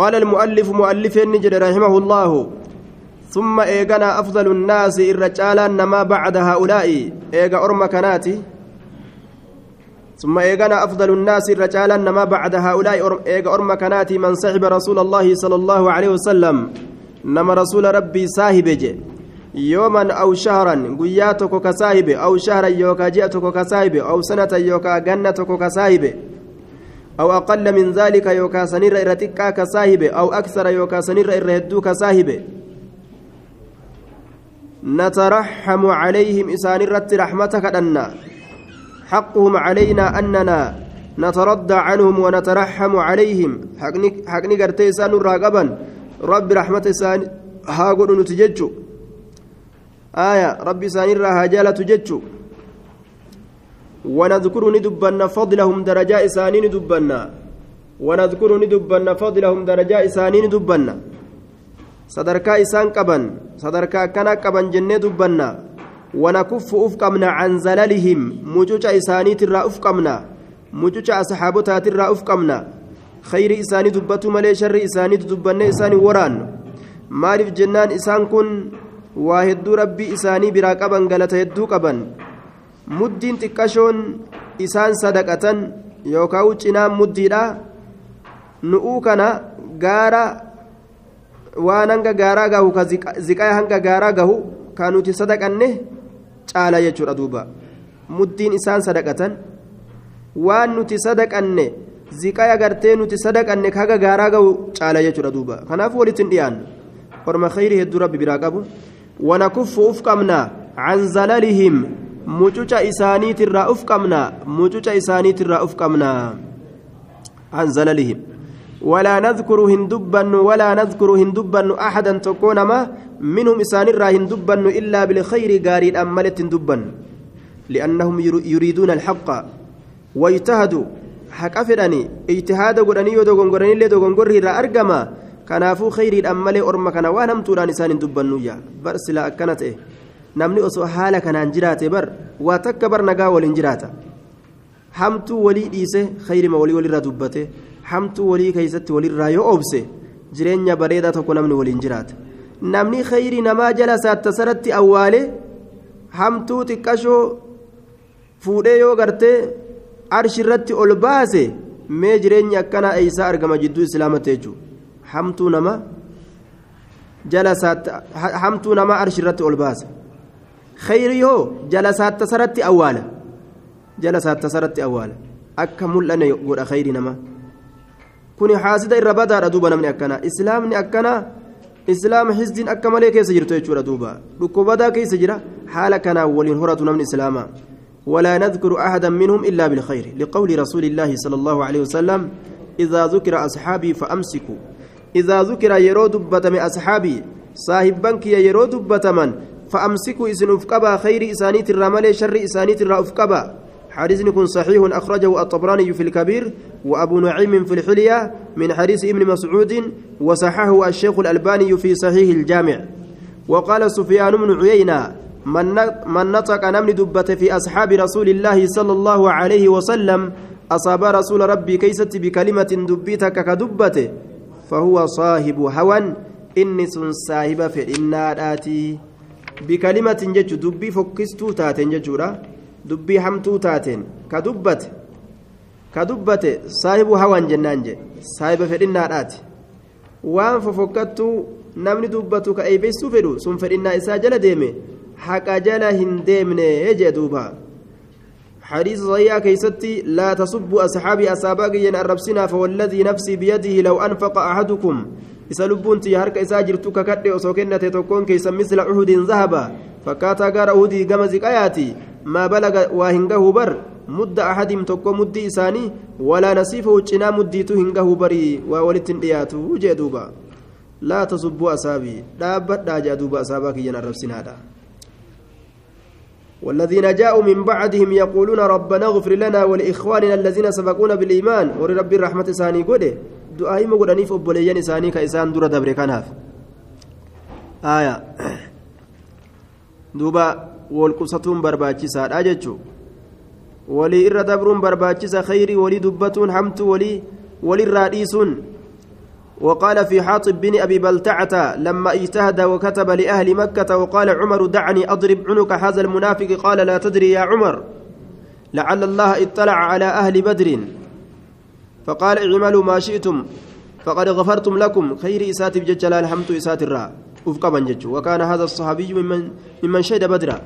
قال المؤلف مؤلف نجد رحمه الله ثم إيغنا أفضل الناس الرجال نما بعد هؤلاء إيغا أرم كناتي ثم إيغنا أفضل الناس الرجال نما بعد هؤلاء إيغا أرم كناتي من صحب رسول الله صلى الله عليه وسلم نما رسول ربي صاحب يوما أو شهرا قياتك كصاحب أو شهرا يوكا جئتك كصاحب أو سنة يوكا جنتك كصاحب. أو أقل من ذلك يوكا سنير إرتكا كصاحب أو أكثر يوكا سنير إرهدو كصاحب نترحم عليهم إسان الرت رحمتك أنا حقهم علينا أننا نتردى عنهم ونترحم عليهم. حقني قرتي إسان الراقبا رب رحمة إسان هاقول نتججو. آية رب إسان الرهاجالة تججو. ونذكر ندبنا فضلهم درجاء إسان ندبنا ونذكر ندبنا فضلهم درجاء إسان ندبنا sadarkaa isaan qaban sadarkaa akkana qaban jennee dubbanna wanakuffu uf qabna can zalalihim mucuca isaaniitirraa uf qabna mucuca asxaabotaatirraa uf qabna khayri isaanii dubbatu malee sharri isaaniitu dubbanne isaanii waraannu maaliif jennaan isaan kun waa hedduu rabbii isaanii biraa qaban galata muddiin xiqqashoon isaan sadaqatan yookaan cinaan muddiidha nu'uu kana gaara waan hanga gaaraa gahu ka ziqaa hanga gaaraa gahu ka nuti sadaqanne caala jechuudha duuba muddiin isaan sadaqatan waan nuti sadaqanne ziqaa agartee nuti sadaqanne kaga gaaraa gahu caala jechuudha duuba kanaaf walitti hin dhiyaannu orma khayrii hedduu rabbi biraa qabu uf qabna can zalalihim mucuca isaaniitirraa uf qabna mucuca isaaniitirraa uf qabna. Can zalalihim ولا نذكر هندبن ولا نذكر هندبن أحدا تكون ما منهم إسان الرا هندبن إلا بالخير قارين أملت هندبن لأنهم يريدون الحق ويجتهدوا حق أفراني اجتهاد قراني ودوغن قراني اللي دوغن قره را أرقما كنافو خير أملي أرما كان وانم توران إسان هندبن يا برس لا أكنت إيه namni osoo haala kanaan jiraate bar waa takka bar nagaa waliin jiraata hamtuu walii dhiise khayrima walii walirraa dubbate hamtuu walii keessatti walirraa yoo obse jireenya bareedaa tokko namni waliin jiraata namni khayrii namaa jala saattasaratti awwaale hamtuu xiqqashoo fuudhee yoo gartee arshirratti ol baase mee jireenyi akkanaa eeysaa argama jidduu islaamatti jechuudha hamtuu nama jala hamtuu namaa arshirratti ol baase khayrii hoo jala saattasaratti awwaala jala saattasaratti awwaala akka mul'ane godha khayrii namaa. kuni haasida irra badaadha duuba namni akkana islaamni akkana islaama hizdiin akka malee keessa jirtu jechuudha duuba dhukkubadaa keessa jira haala kanaan waliin horatu namni islaamaa ولا نذكر أحدا منهم إلا بالخير لقول رسول الله صلى الله عليه وسلم إذا ذكر أصحابي فأمسكوا إذا ذكر يرود بتم أصحابي صاحب بنك يرود بتمن فأمسكوا إسن أفكبا خير إسانيت الرمل شر إسانيت الرأفكبا حديث يكون صحيح أخرجه الطبراني في الكبير وأبو نعيم في الحلية من حديث ابن مسعود وصححه الشيخ الألباني في صحيح الجامع. وقال سفيان بن عيينة من نطق نمن دبة في أصحاب رسول الله صلى الله عليه وسلم أصاب رسول ربي كيست بكلمة دبيتك كدبته فهو صاحب هوى إنس صاحب في النارات بكلمة جج دبي hamtuu taateen ka dubbate ka dubbate saahibu hawaan jennaan je saahiba fedhinnaadhaati waan fofokkattuu namni dubbatu ka eebeessuu fedhu sun fedhinnaa isaa jala deeme haqa jala hin deemne jee duuba حديث صحيح كيستي لا تصبوا أصحابي أصابا ين الربسنا فوالذي نفسي بيده لو أنفق أحدكم إسلبون تيهارك إساجرتك كد وسوكنة تكون كيس مثل أحد ذهبا فكاتا غار أهدي قمزك آياتي ما بلغ وهنجه بر مد أحدهم تكو مد إساني ولا نصيفه جنا مديته هنجه بري وولت دياته جدوبا لا تصبوا أصابي دابت داجا دوبا أصابك ين الربسنا هذا والذين جاءوا من بعدهم يقولون ربنا اغفر لنا ولإخواننا الذين سبقونا بالإيمان. ورب الرحمة ساني قده دعائي مقدني فبوليان ساني كإسان دور دبر كناف آية دوبا والقصتون برباچسا أججو ولي إر دبرون برباچسا خيري ولي دبتون حمت ولي ولي الرئيسون وقال في حاطب بن أبي بلتعة لما اجتهد وكتب لأهل مكة وقال عمر دعني أضرب عنق هذا المنافق قال لا تدري يا عمر لعل الله اطلع على أهل بدر فقال اعملوا ما شئتم فقد غفرتم لكم خير إسات بججل الحمد إسات الراء وفق من جج وكان هذا الصحابي ممن ممن شهد بدرا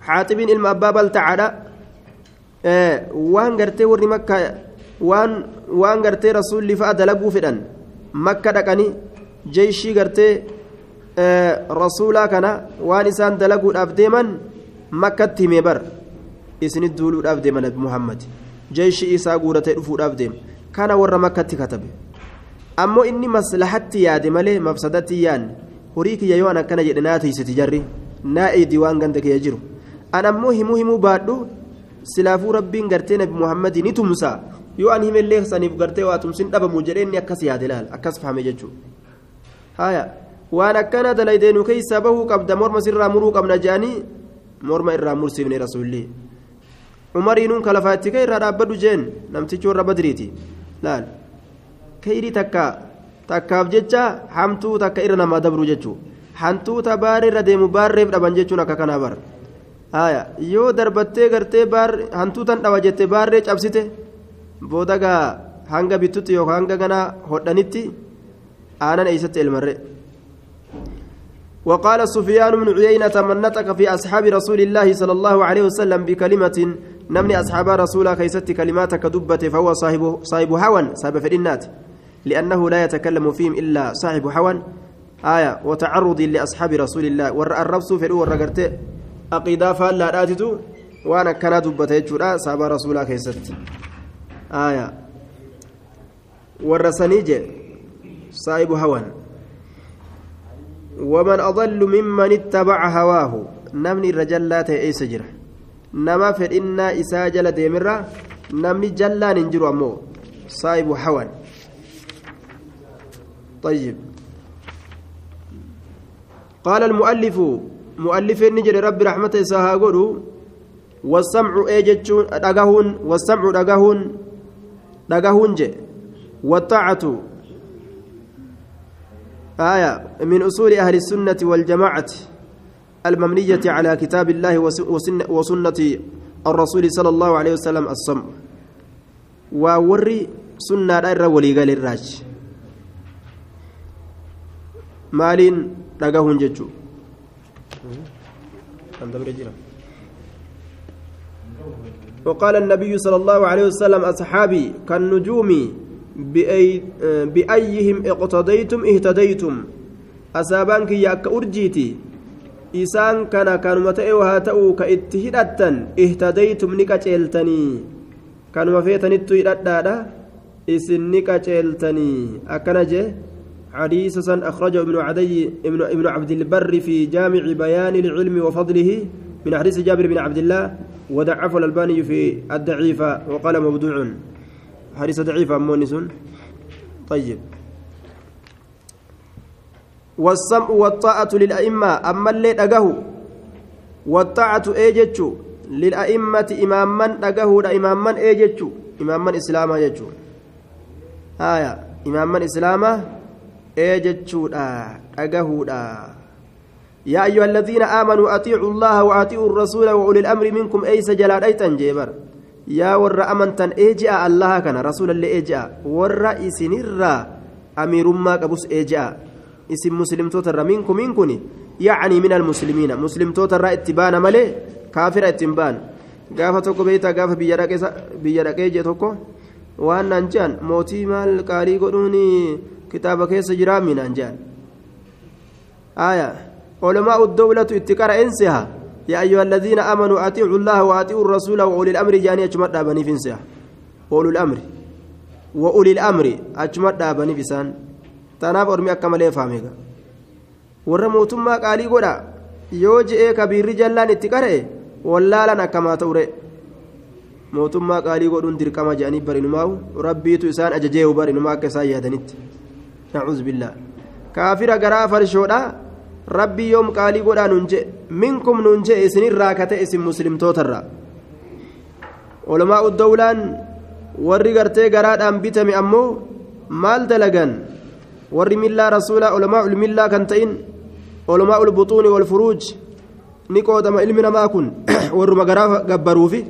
حاتب إلما أباب تعالى آه وان قرتي وري مكة وان وان قرتي رسول فأدلقوا فدان makka dhaqanii jeeshii gartee rasuulaa kana waan isaan dalaguudhaaf deeman makkatti himee bar isinit duuluudhaaf deeman nabi muhammad jeeshii isaa guuratee dhufuudhaaf deema kana warra makkatti katabe ammoo inni maslahatti yaade malee mafsadatti yaanne horii kiyya yoo an akkana jedhe naa tiisiti jarri naa eedii waan ganda kiyya jiru an ammoo himuu himuu baadhu silaafuu rabbiin gartee nabi muhammadii ni tumsaa yoo an himellee saniif gartee waa tumsin dhabamu jedheenni akkas yaade laal akkas fahame jechuudha haya waan akkana dalaydeenu keeysaa bahuu qabda morma sirraa muruu qabna jedhanii morma irraa mursiifne rasuulli umariinuun kalafaa itti kee irraa dhaabbadhu jeen namtichi warra badriiti laal kayrii takka takkaaf jecha hamtuu takka irra namaa dabru jechuudha hantuuta baaree irra deemu baarreef dhaban jechuun akka kanaa bara haya yoo darbattee gartee hantuutan dhaba jette baarree cabsite. boodagaa hanga bittutti yookaan hanga ganaa hodhanitti aanan eeysatti elmarre وقال سفيان بن عيينة من نطق في أصحاب رسول الله صلى الله عليه وسلم بكلمة نمني أصحاب رسول كيست كلمات كدبة فهو صاحب صاحب هوى صاحب فرنات لأنه لا يتكلم فيهم إلا صاحب هوى آية وتعرض لأصحاب رسول الله ور الربس في الأول أقيدا فلا راتتو وأنا كان دبة يجورا صاحب رسول كيست آية ورسنيج صاحب هوى ومن أضل ممن اتبع هواه نمني الرجال لا تأيس جرا نما فإن إساجل ديمرة نمني جلان انجر أمو صاحب هوى طيب قال المؤلف مؤلف النجر رب رحمته ساها والسمع ايجتشون دغهون والسمع دغهون dhagahuun je والطاعة آية من أصول أهل السنة والجماعة المبنية على كتاب الله وسنة الرسول صلى الله عليه وسلم الصم. ووري سنة الر وليقال الراج. مالين dhagahuun jechuu وقال النبي صلى الله عليه وسلم أصحابي كالنجوم بأي بأيهم اقتديتم اهتديتم. أسابانك ياك أرجيتي. إسان كان كانوا متأو هاتأو كإتهدتا اهتديتم نكتشلتني كانوا فيتنتو إلى إسن نكتشلتني أكنجه حديثا أخرجه ابن عدي ابن, ابن عبد البر في جامع بيان العلم وفضله من حديث جابر بن عبد الله وضعف الألباني في الضعيفة وقال مبدوع حديث ضعيف مونس طيب والسمع والطاعة للأئمة أما اللي أجاه والطاعة إيجتشو للأئمة إماما أجاه إماما إيجتشو إماما إسلاما يجتشو آية إماما إسلاما إيجتشو أجاه يا أيها الذين آمنوا أطيعوا الله وأطيعوا الرسول وأولي الأمر منكم أيس جلال أيتن جيبر. يا ور أمنتن إيجاء الله كان رسول اللي إيجاء. ور إسنرا أمير ما قبس إيجاء. اسم مسلم توتر منكم منكم يعني من المسلمين. مسلم توتر اتبان ملي؟ كافر اتبان. gaafa tokko beeytaa gaafa biyya dhaqee jee tokko waan naan jean mootii maal qaalii godhuun kitaaba keessa jiraa minaan jean aayaa علماء الدولة اتقار إنسها. يا أيها الذين آمنوا أطيعوا الله وأطيعوا الرسول وأولي الأمر. جاني أجمد بني فينسها أولي الأمر. وأولي الأمر. أجمد بني فيسان tanaaf ormi akka malee faamega warra mootummaa qaalii godha. Yoo je'ee kabiirri jallaan itti qara'e wallaalan akkamaa ta'ure mootummaa qaalii godhuun dirqama je'anii barinumaa'u rabbiitu isaan ajajee'u barinumaa akka isaan yaadanitti. Nacuuz billaa kaafira garaa farshoodha rabbii yoom qaalii godhaa nuun je'e? Minkum nuun je'e isinirraa kate isin muslimtootarraa. Olamaa uddowlaan warri gartee garaadhaan bitame ammoo maal dalagan? Warri millaa rasuulaa ulamaa ulmillaa kan ta'in ulamaa ulbuxuuni walfuruuj ni qoodama ilmi namaa kun warruma garaa gabbaruufi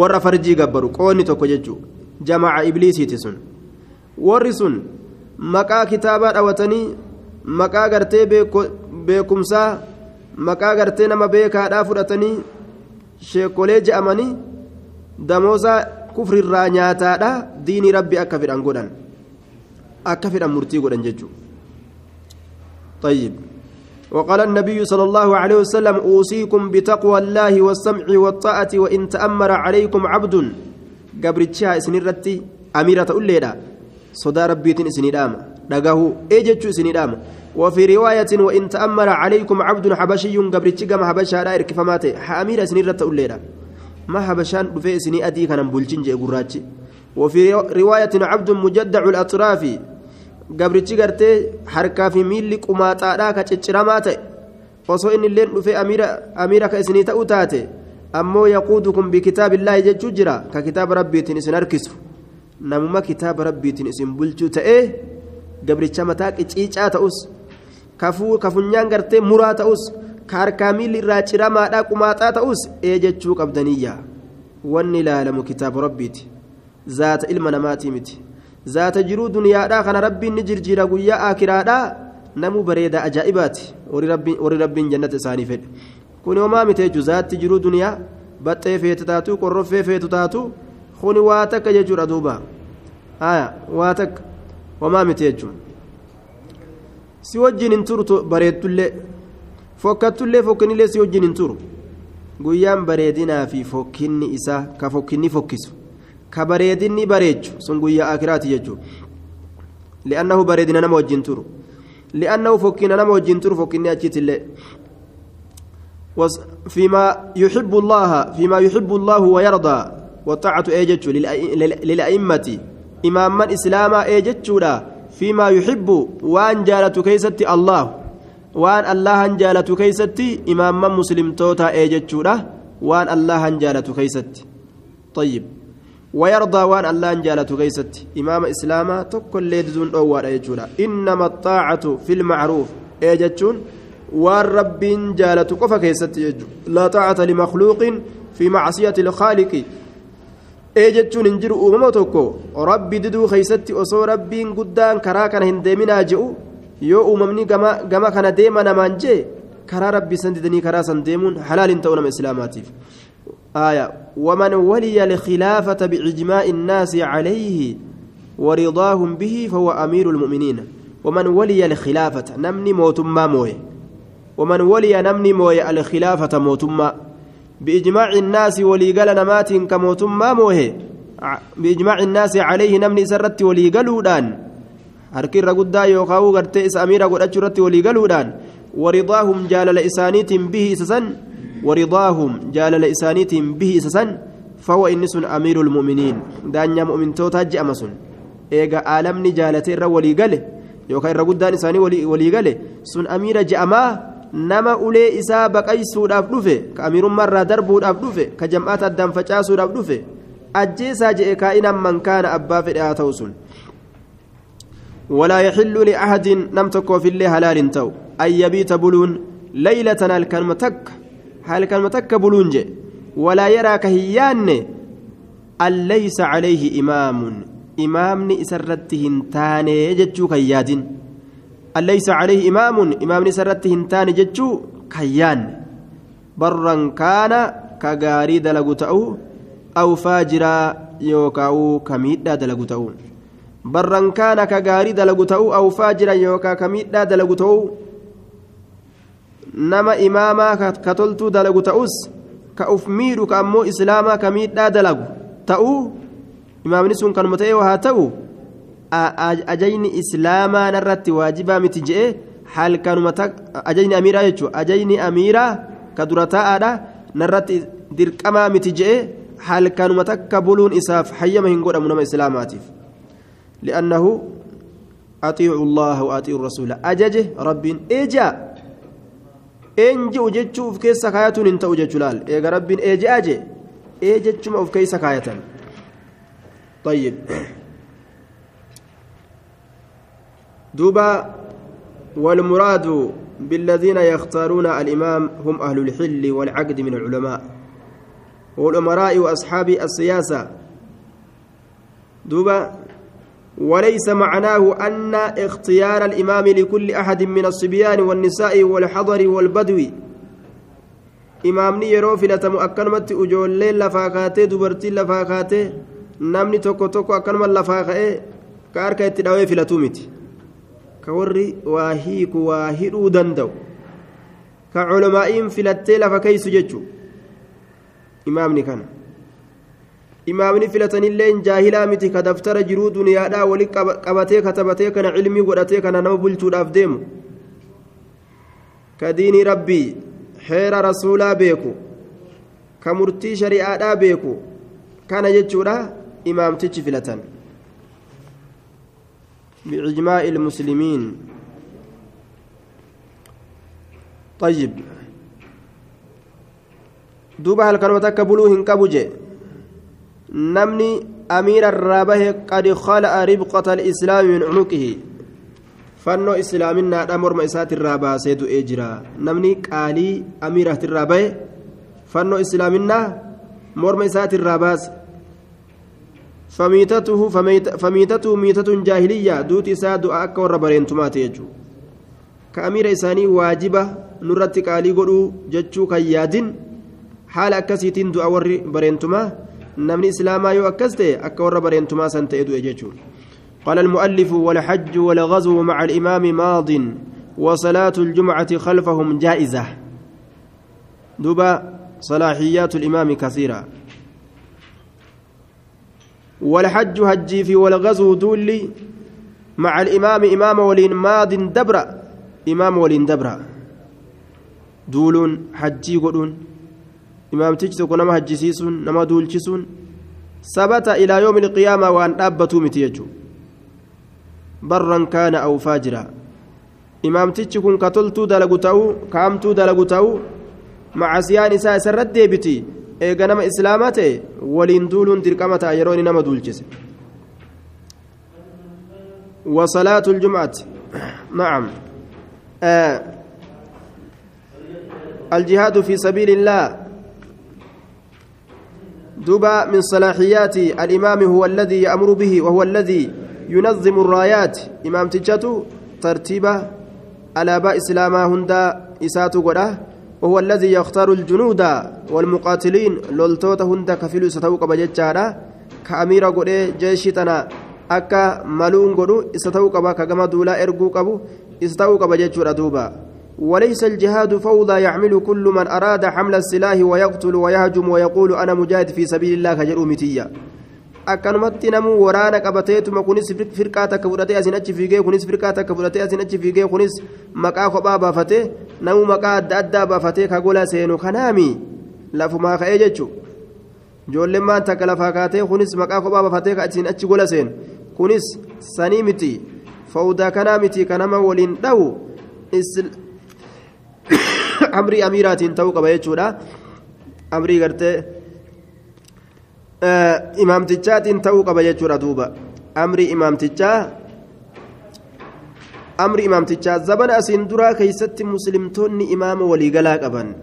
warra farjii gabbaru qoonni tokko jechuu jamaca ibliisiiti sun warri sun maqaa kitaabaa dhawatanii maqaa gartee beekumsaa maqaa gartee nama beekaadhaa fudhatanii sheekolee je'amanii damoosaa kufrirraa nyaataadha diinii rabbi akka fedhan godhan akka fedhan murtii godhan jechuudha. طيب. وقال النبي صلى الله عليه وسلم أوصيكم بتقوى الله والسمع والطاعة وإن تأمر عليكم عبد. قبرتشها سنرتي أميرة أوليدا. صدى ربيت سندام دقه إيجتشو سندام وفي رواية وإن تأمر عليكم عبد حبشي قبرتش قام حبشها لا إركفماته أميرة سنرت أوليدا. ما حبشان بفي سني أدي كان بولشين جي وفي رواية عبد مجدع الأطراف. Gabrichi gartee harkaa fi miilli qumaaxaadhaa ka cicciramaa ta'e. Osoo inni illeen dhufee amiira ka isinii ta'u taate ammoo yaquudukum bikitaabillaahi jechuu jira. Ka kitaaba rabbiitiin isin harkisu. Namuma kitaaba rabbiitiin isin bulchuu ta'ee gabricha mataa qiciicaa ta'us ka funyaan gartee muraa ta'us ka harkaa miilli irraa ciramaadhaa qumaaxaa ta'us ee jechuu qabdaniyya wanni ilaalamu kitaaba rabbiiti. Zaata ilma namaatii miti zaata jiruu duniyaadhaa kana rabbiin ni jirjiira guyyaa akiraadhaa namu bareeda ajaa'ibaati warri rabbiin jannata isaanii fedhe kun homaa miti jechuun zaatti jiruu duniyaa baxxee feetu taatu qorroffee feetu taatu kuni waa takka jechuudha duuba haya waa takka homaa miti jechuun si wajjin hin turu bareeddullee fokkattullee fokkinillee si wajjin hin turu guyyaan bareedinaa fi fokkinni isaa ka fokkinni fokkisu sun guyyaa akiraati jechuudha li'annahu bareedina nama wajjin turu. Li'annahu fokkina nama wajjin turu fokkinni achiitillee فيما يحب الله فيما يحب الله ويرضى والطاعة أيجتش للأئمة إماما إسلاما أيجتش فيما يحب وأن جالت كيستي الله وأن الله جالت كيستي إماما مسلم توتا أيجتش وأن الله جالت كيستي طيب ويرضى وان الله جالت كيست إمام إسلاما تكل ليدزون أوار أيجولا إنما الطاعة في المعروف. أيجتشون وان رب جالت قف كيست لا طاعة لمخلوق في معصية الخالق. أيجتشون انجر أمم توكو. ربي ددو كيست أصو ربي قدان كراكن هندمنا جئو يو أممني قما كان ديما نمانجي. كرا ربي سنددني كرا سنديمون حلال تونم إسلاماتيف. آية ومن ولي الخلافة بإجماع الناس عليه ورضاهم به فهو أمير المؤمنين. ومن ولي الخلافة نمني موتما موي ومن ولي نمني موي الخلافة موتما. بإجماع الناس ولي قال نمات كموتما موي بإجماع الناس عليه نمني سرت ولي قالودان harkii irra guddaa yookaan gartee isa amiira godhachuu irratti walii galuudhaan waridaahum jaalala isaaniitiin bihi isa san ورضاهم جالل إسانيتهم به إسسا فهو إنس أمير المؤمنين. دانيا مؤمن توتا جأمسون إيغا آلمني جالتي الرا ولي قاله قدان إساني ولي, ولي قاله سن أمير جأما نما أولي إسا بقيسو داف دفه كأمير مرة دربو داف دفه كجمعات الدم فجاسو داف دفه أجيسا جئ كائنا من كان أبا في الآتوسون ولا يحل لأحد نم تكو في الله هلال تو أن يبيت بلون ليلة الكلمة تك. هل كلمة تك بلون جي ولا يرى كهيان أن ليس عليه إمام. إمامني إسرتهن تاني جتشو كياد أن ليس عليه إمام. إمامني إسرتهن تاني جتشو كيان برا كان كغاري دلقتأو أو فاجرا يوكاو كميدا ka gaarii dalagu ta'uu aw faajiran yookaan ka miidhaa dalagu ta'uu nama imaamaa ka toltuu dalagu ta'us ka uf miidhu ka ammoo islaamaa ka miidhaa dalagu ta'uu imaamni sun kanuma ta'ee haa ta'u ajajni islaamaa narratti waajibaa miti je'e halkanuma ajajni amiiraa jechuudha ajajni amiiraa ka dura taa'aadha narratti dirqamaa miti je'e halkanuma takka buluun isaaf hayyama hin godhamu nama islaamaatiif. لأنه أطيعوا الله وأطيعوا الرسول أججه رب إيجا إنجي وجدتشو في كيس سكاية انت وجدتشلال إيجا رب إيجا أجي إيجتشو ما في كيس سكاية طيب دوبا والمراد بالذين يختارون الإمام هم أهل الحل والعقد من العلماء والأمراء وأصحاب السياسة دوبا وليس معناه أن اختيار الإمام لكل أحد من الصبيان والنساء والحضر والبدو إمامني يرو فلتم أكنمت أجولين لفاقاتي دبرتين لفاقاتي namni tokko tokko akkanuma lafaa ka'ee ka harka itti dhawee filatuu miti ka warri waa hiiku waa hidhuu danda'u ka culamaa'iin filattee lafa keeysu jechuu imaamni kana imaamni filatanillee jaahilaa miti ka daftara jiruu duniyaadhaa wali qabatee katabatee kana cilmii godhatee kana nama bulchuudhaaf deemu ka diinii rabbii heera rasuulaa beeku ka murtii shari'aadhaa beeku kana jechuudha imaamtichi filatan بإجماع المسلمين طيب دوبا هل كانوا تكبلوا هنكبوجي نمني أمير الرابه قد خلأ ربقة الإسلام من عنقه. فنو إسلامنا أمر مئسات الرابا سيدو إجرا. نمني قالي أميرة الرابه. فنو إسلامنا مر مئسات الراباس فميتته فميتته ميتة جاهلية. دوت إساد أكا وربرين تمات يجو كأمير إساني واجبة. نرتي قالي قلو جتشو كيادين. حال أكسيتين دعا ور برينتما نمني إسلاما يو أكسته أكا ور برينتما سنت إدو يجو قال المؤلف والحج والغزو مع الإمام ماض وصلاة الجمعة خلفهم جائزة. دبا صلاحيات الإمام كثيرة. والحج هجي في والغزو دولي مع الإمام إمام ولين ماض دبرة. إمام ولين دبرة. دولون حجي قدون إمام تجتك نما هجسيسون نما دولشسون ثبت إلى يوم القيامة وأن أبتوا متيجو برا كان أو فاجرا إمام تجكن كتلتو دلقتو كامتو دلقتو مع سيان إساء سرد ديبتي eega nama islaamaa ta'e waliin duuluun dirqama ta'a yeroo inni nama duulchise. وصلاة الجمعة نعم آه الجهاد في سبيل الله دبا من صلاحيات الإمام هو الذي يأمر به وهو الذي ينظم الرايات. إمام تجته ترتيبة على باء إسلاما هندا إساتو قده وهو الذي يختار الجنود والمقاتلين. لولتوتا هندا كفيلو ستوق بججارا كأمير قده جيشتنا akka maluun godhu isa ta'uu qaba ka gama duulaa erguu qabu وليس الجهاد فوضى يحمل كل من أراد حمل السلاح ويقتل ويهجم ويقول أنا مجاهد في سبيل الله كجرو متيا akkanumatti namuu waraana qabateetuma kunis firqaa takka fudhatee asin achi fiigee kunis firqaa takka fudhatee asin achi fiigee kunis maqaa kophaa baafatee namuu maqaa adda addaa baafatee ka gola seenu kanaami lafumaa ka'ee jechuun ijoolleen maan takka lafaa kaatee kunis maqaa kophaa baafatee ka asin achi gola seenu kunis sanii miti fawdaa kanaa miti ka nama waliin dhawu amrii amiiraatiin ta'uu qaba jechuudha amrii gartee. imaamtichaatiin ta'uu qaba jechuudha duuba amri imaamtichaa amri imaamtichaa zabana asiin duraa keeysatti muslimtoonni imaama waliigalaa qaban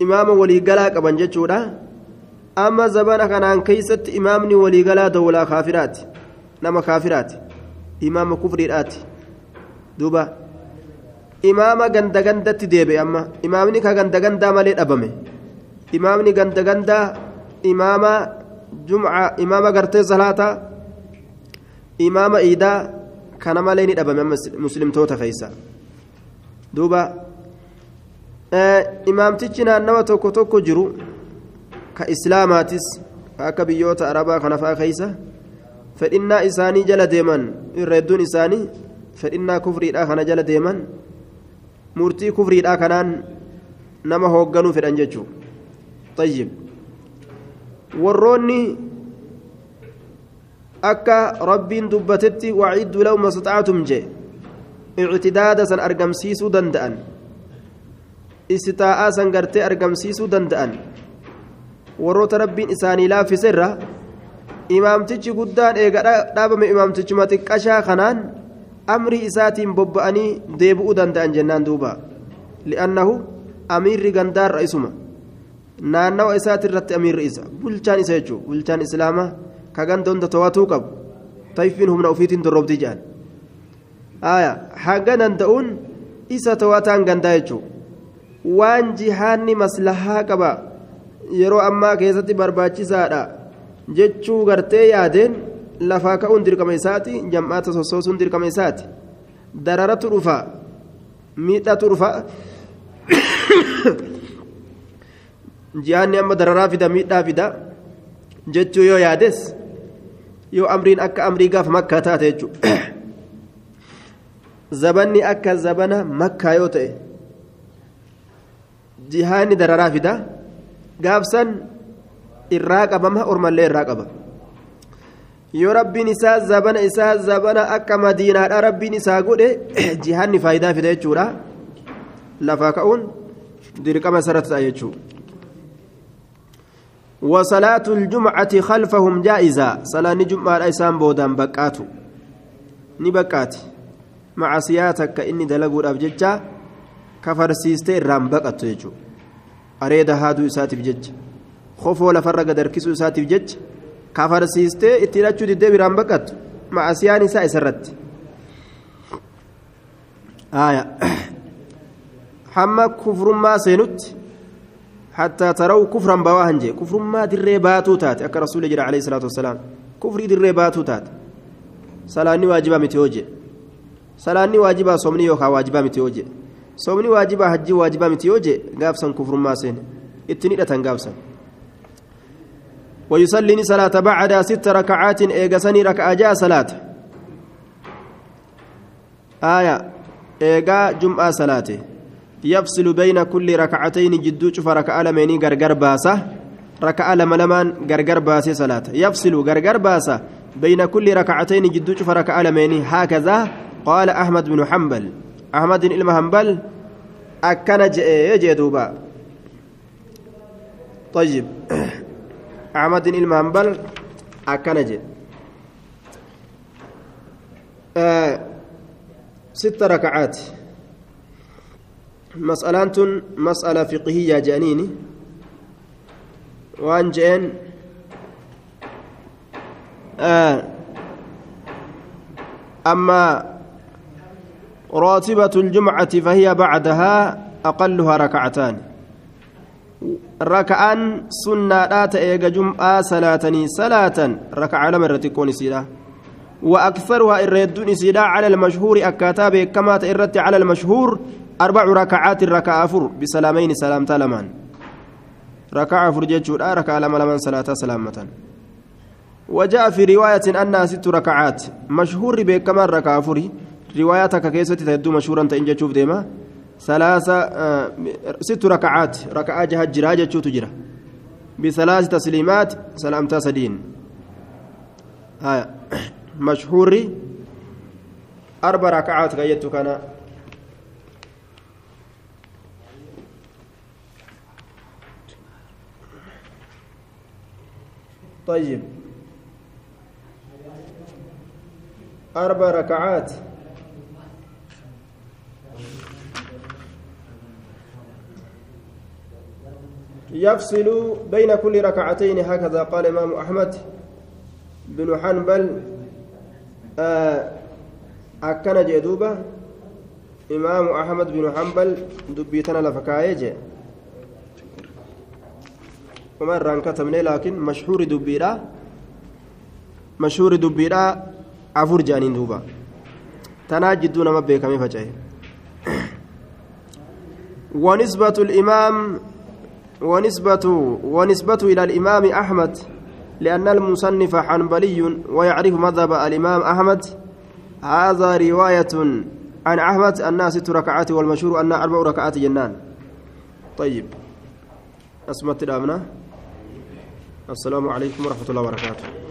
imaama waliigalaa qaban jechuudha amma zabana kanaan keeysatti imaamni waliigalaa dawlaa kaafiraati nama kaafiraati imaama kufriidhaati duuba imaama ganda gandatti deebi'e amma. Imaamni ka ganda gandaa malee dhabame. Imaamni ganda gandaa imaama jumca imaama gartee salaataa imaama iidaa kana malee ni dhabame muslimtoota keeysa duuba imaamtichi naannawa tokko tokko jiru ka islaamaatis akka biyyoota arabaa kana fa'aa keeysa fedhinnaa isaanii jala deeman irra hedduun isaanii fedhinnaa kufriidhaa kana jala deeman murtii kufriidhaa kanaan nama hoogganuu fedhan jechuu طيب warroonni akka rabbiin dubbatetti waciddu lahum mastataatum jee ictidaada san argamsiisuu danda'an istitaa'aa san gartee argamsiisuu danda'an warroota rabbiin isaanii laaffiserra imaamtichi guddaan eega dhaabame imaamtichuma xiqqashaa kanaan amrii isaatiin bobba'anii deebi'uu danda'an jennaan duuba. Li'annahu amiirri gandaarra isuma. Naannawa isaati irratti amiirri isa. Bulchaan isa jechuudha bulchaan islaamaa ka ganda hunda to'atuu qabu. Tayfiin humna ofiitiin dorrobdii jedhan hanga danda'uun isa to'ataan gandaa jechuudha waan jihaanni maslahaa qaba. Yeroo ammaa keessatti barbaachisaadha. Jechuu gartee yaadeen lafaa ka'uun dirqama isaati jam'aata sossoosuun dirqama isaati dararatu dhufa miidhatu dhufa jihaanni amma dararaa fida miidhaa fida jechuu yoo yaades yoo amriin akka amrii gaafa makkaa taate jechuudha zabanni akka zabana makkaa yoo ta'e jihaanni dararaa fida gaafsan irraa qabama ormallee irraa qaba yoo rabbiin isaa zabana isaa zabana akka madiinaadha rabbiin isaa godhe jihaanni faayidaa fida jechuudha lafaa ka'uun dirqama isarratti ta'a jechuudha. وصلاة الجمعة خلفهم جائزة صلاة جمعة إسام بودان بكاتو نبكات مع سياتك إني دلقوا أبججة كفر سيستي الرام بكاتو يجو أريد هادو إساتي بجج خفو لفرق kafarsiistee itti hidhachuu diddee biraan baqattu ma'asiyaan isaa isarratti. Hamma kufrummaa seenutti hattaa tarawu kufran bawaa hin kufrummaa dirree baatuu taate. Akka rasuulli jedha alayhi salaatu wasalaam kufrii dirree baatuu taate. Salaanni waajibaa miti yoo jee. Salaanni waajibaa somni yookaan waajibaa miti yoo jee. Somni waajibaa hajjii waajibaa miti yoo jee gaafsan kufrummaa seene. Ittiin hidhatan gaafsan. ويصلي صلاة بعد ست ركعات إيقسني ركعة جاء صلاة. آية إيقا جمعة صلاته يفصل بين كل ركعتين جدو شوف ركعة لمني غرغر باسة ركعة لما لمان غرغر باسة صلاة. يفصل غرغر باسة بين كل ركعتين جدو شوف ركعة لمني هكذا. قال أحمد بن حنبل. أحمد بن حنبل أكن جدوبا طيب. أحمد بن حنبل أكن جد آه ست ركعات. مسألة مسألة فقهية جانيني. وان جين آه أما راتبة الجمعة فهي بعدها أقلها ركعتان. ركعان سنة لا تأيق جمعة صلاتني صلاة ركعة لم تكون سيرة وأكثرها الردون سيرة على المشهور أكاتاب كما تئرت على المشهور أربع ركعات ركعة أفر بسلامين سلامتا لمان ركعة أفر جيتشور ركعة لما لمن صلاة سلامة وجاء في رواية أنها ست ركعات مشهور بكمان ركعة أفر رواياتك كيست تهدو مشهورا تنجا تشوف ديما ثلاثة آه ست ركعات ركعة جهة جراجة تجرى بثلاث تسليمات سلامتا سدين آه مشهور أربع ركعات قيدت كان. طيب. أربع ركعات. يفصل بين كل ركعتين هكذا. قال الإمام أحمد بن حنبل آه أكن جدوبة. إمام أحمد بن حنبل دبيتنا لفكاية وما الران كتبني لكن مشهور دبيرا مشهور دبيرا عفور جانين دوبا تناجد دون مبه كمي فجأة. ونسبة الإمام ونسبة ونسبة إلى الإمام أحمد لأن المصنف حنبلي ويعرف مذهب الإمام أحمد. هذا رواية عن أحمد أنها ست ركعات والمشهور أنها أربع ركعات جنان. طيب. أسمت الأمنة السلام عليكم ورحمة الله وبركاته.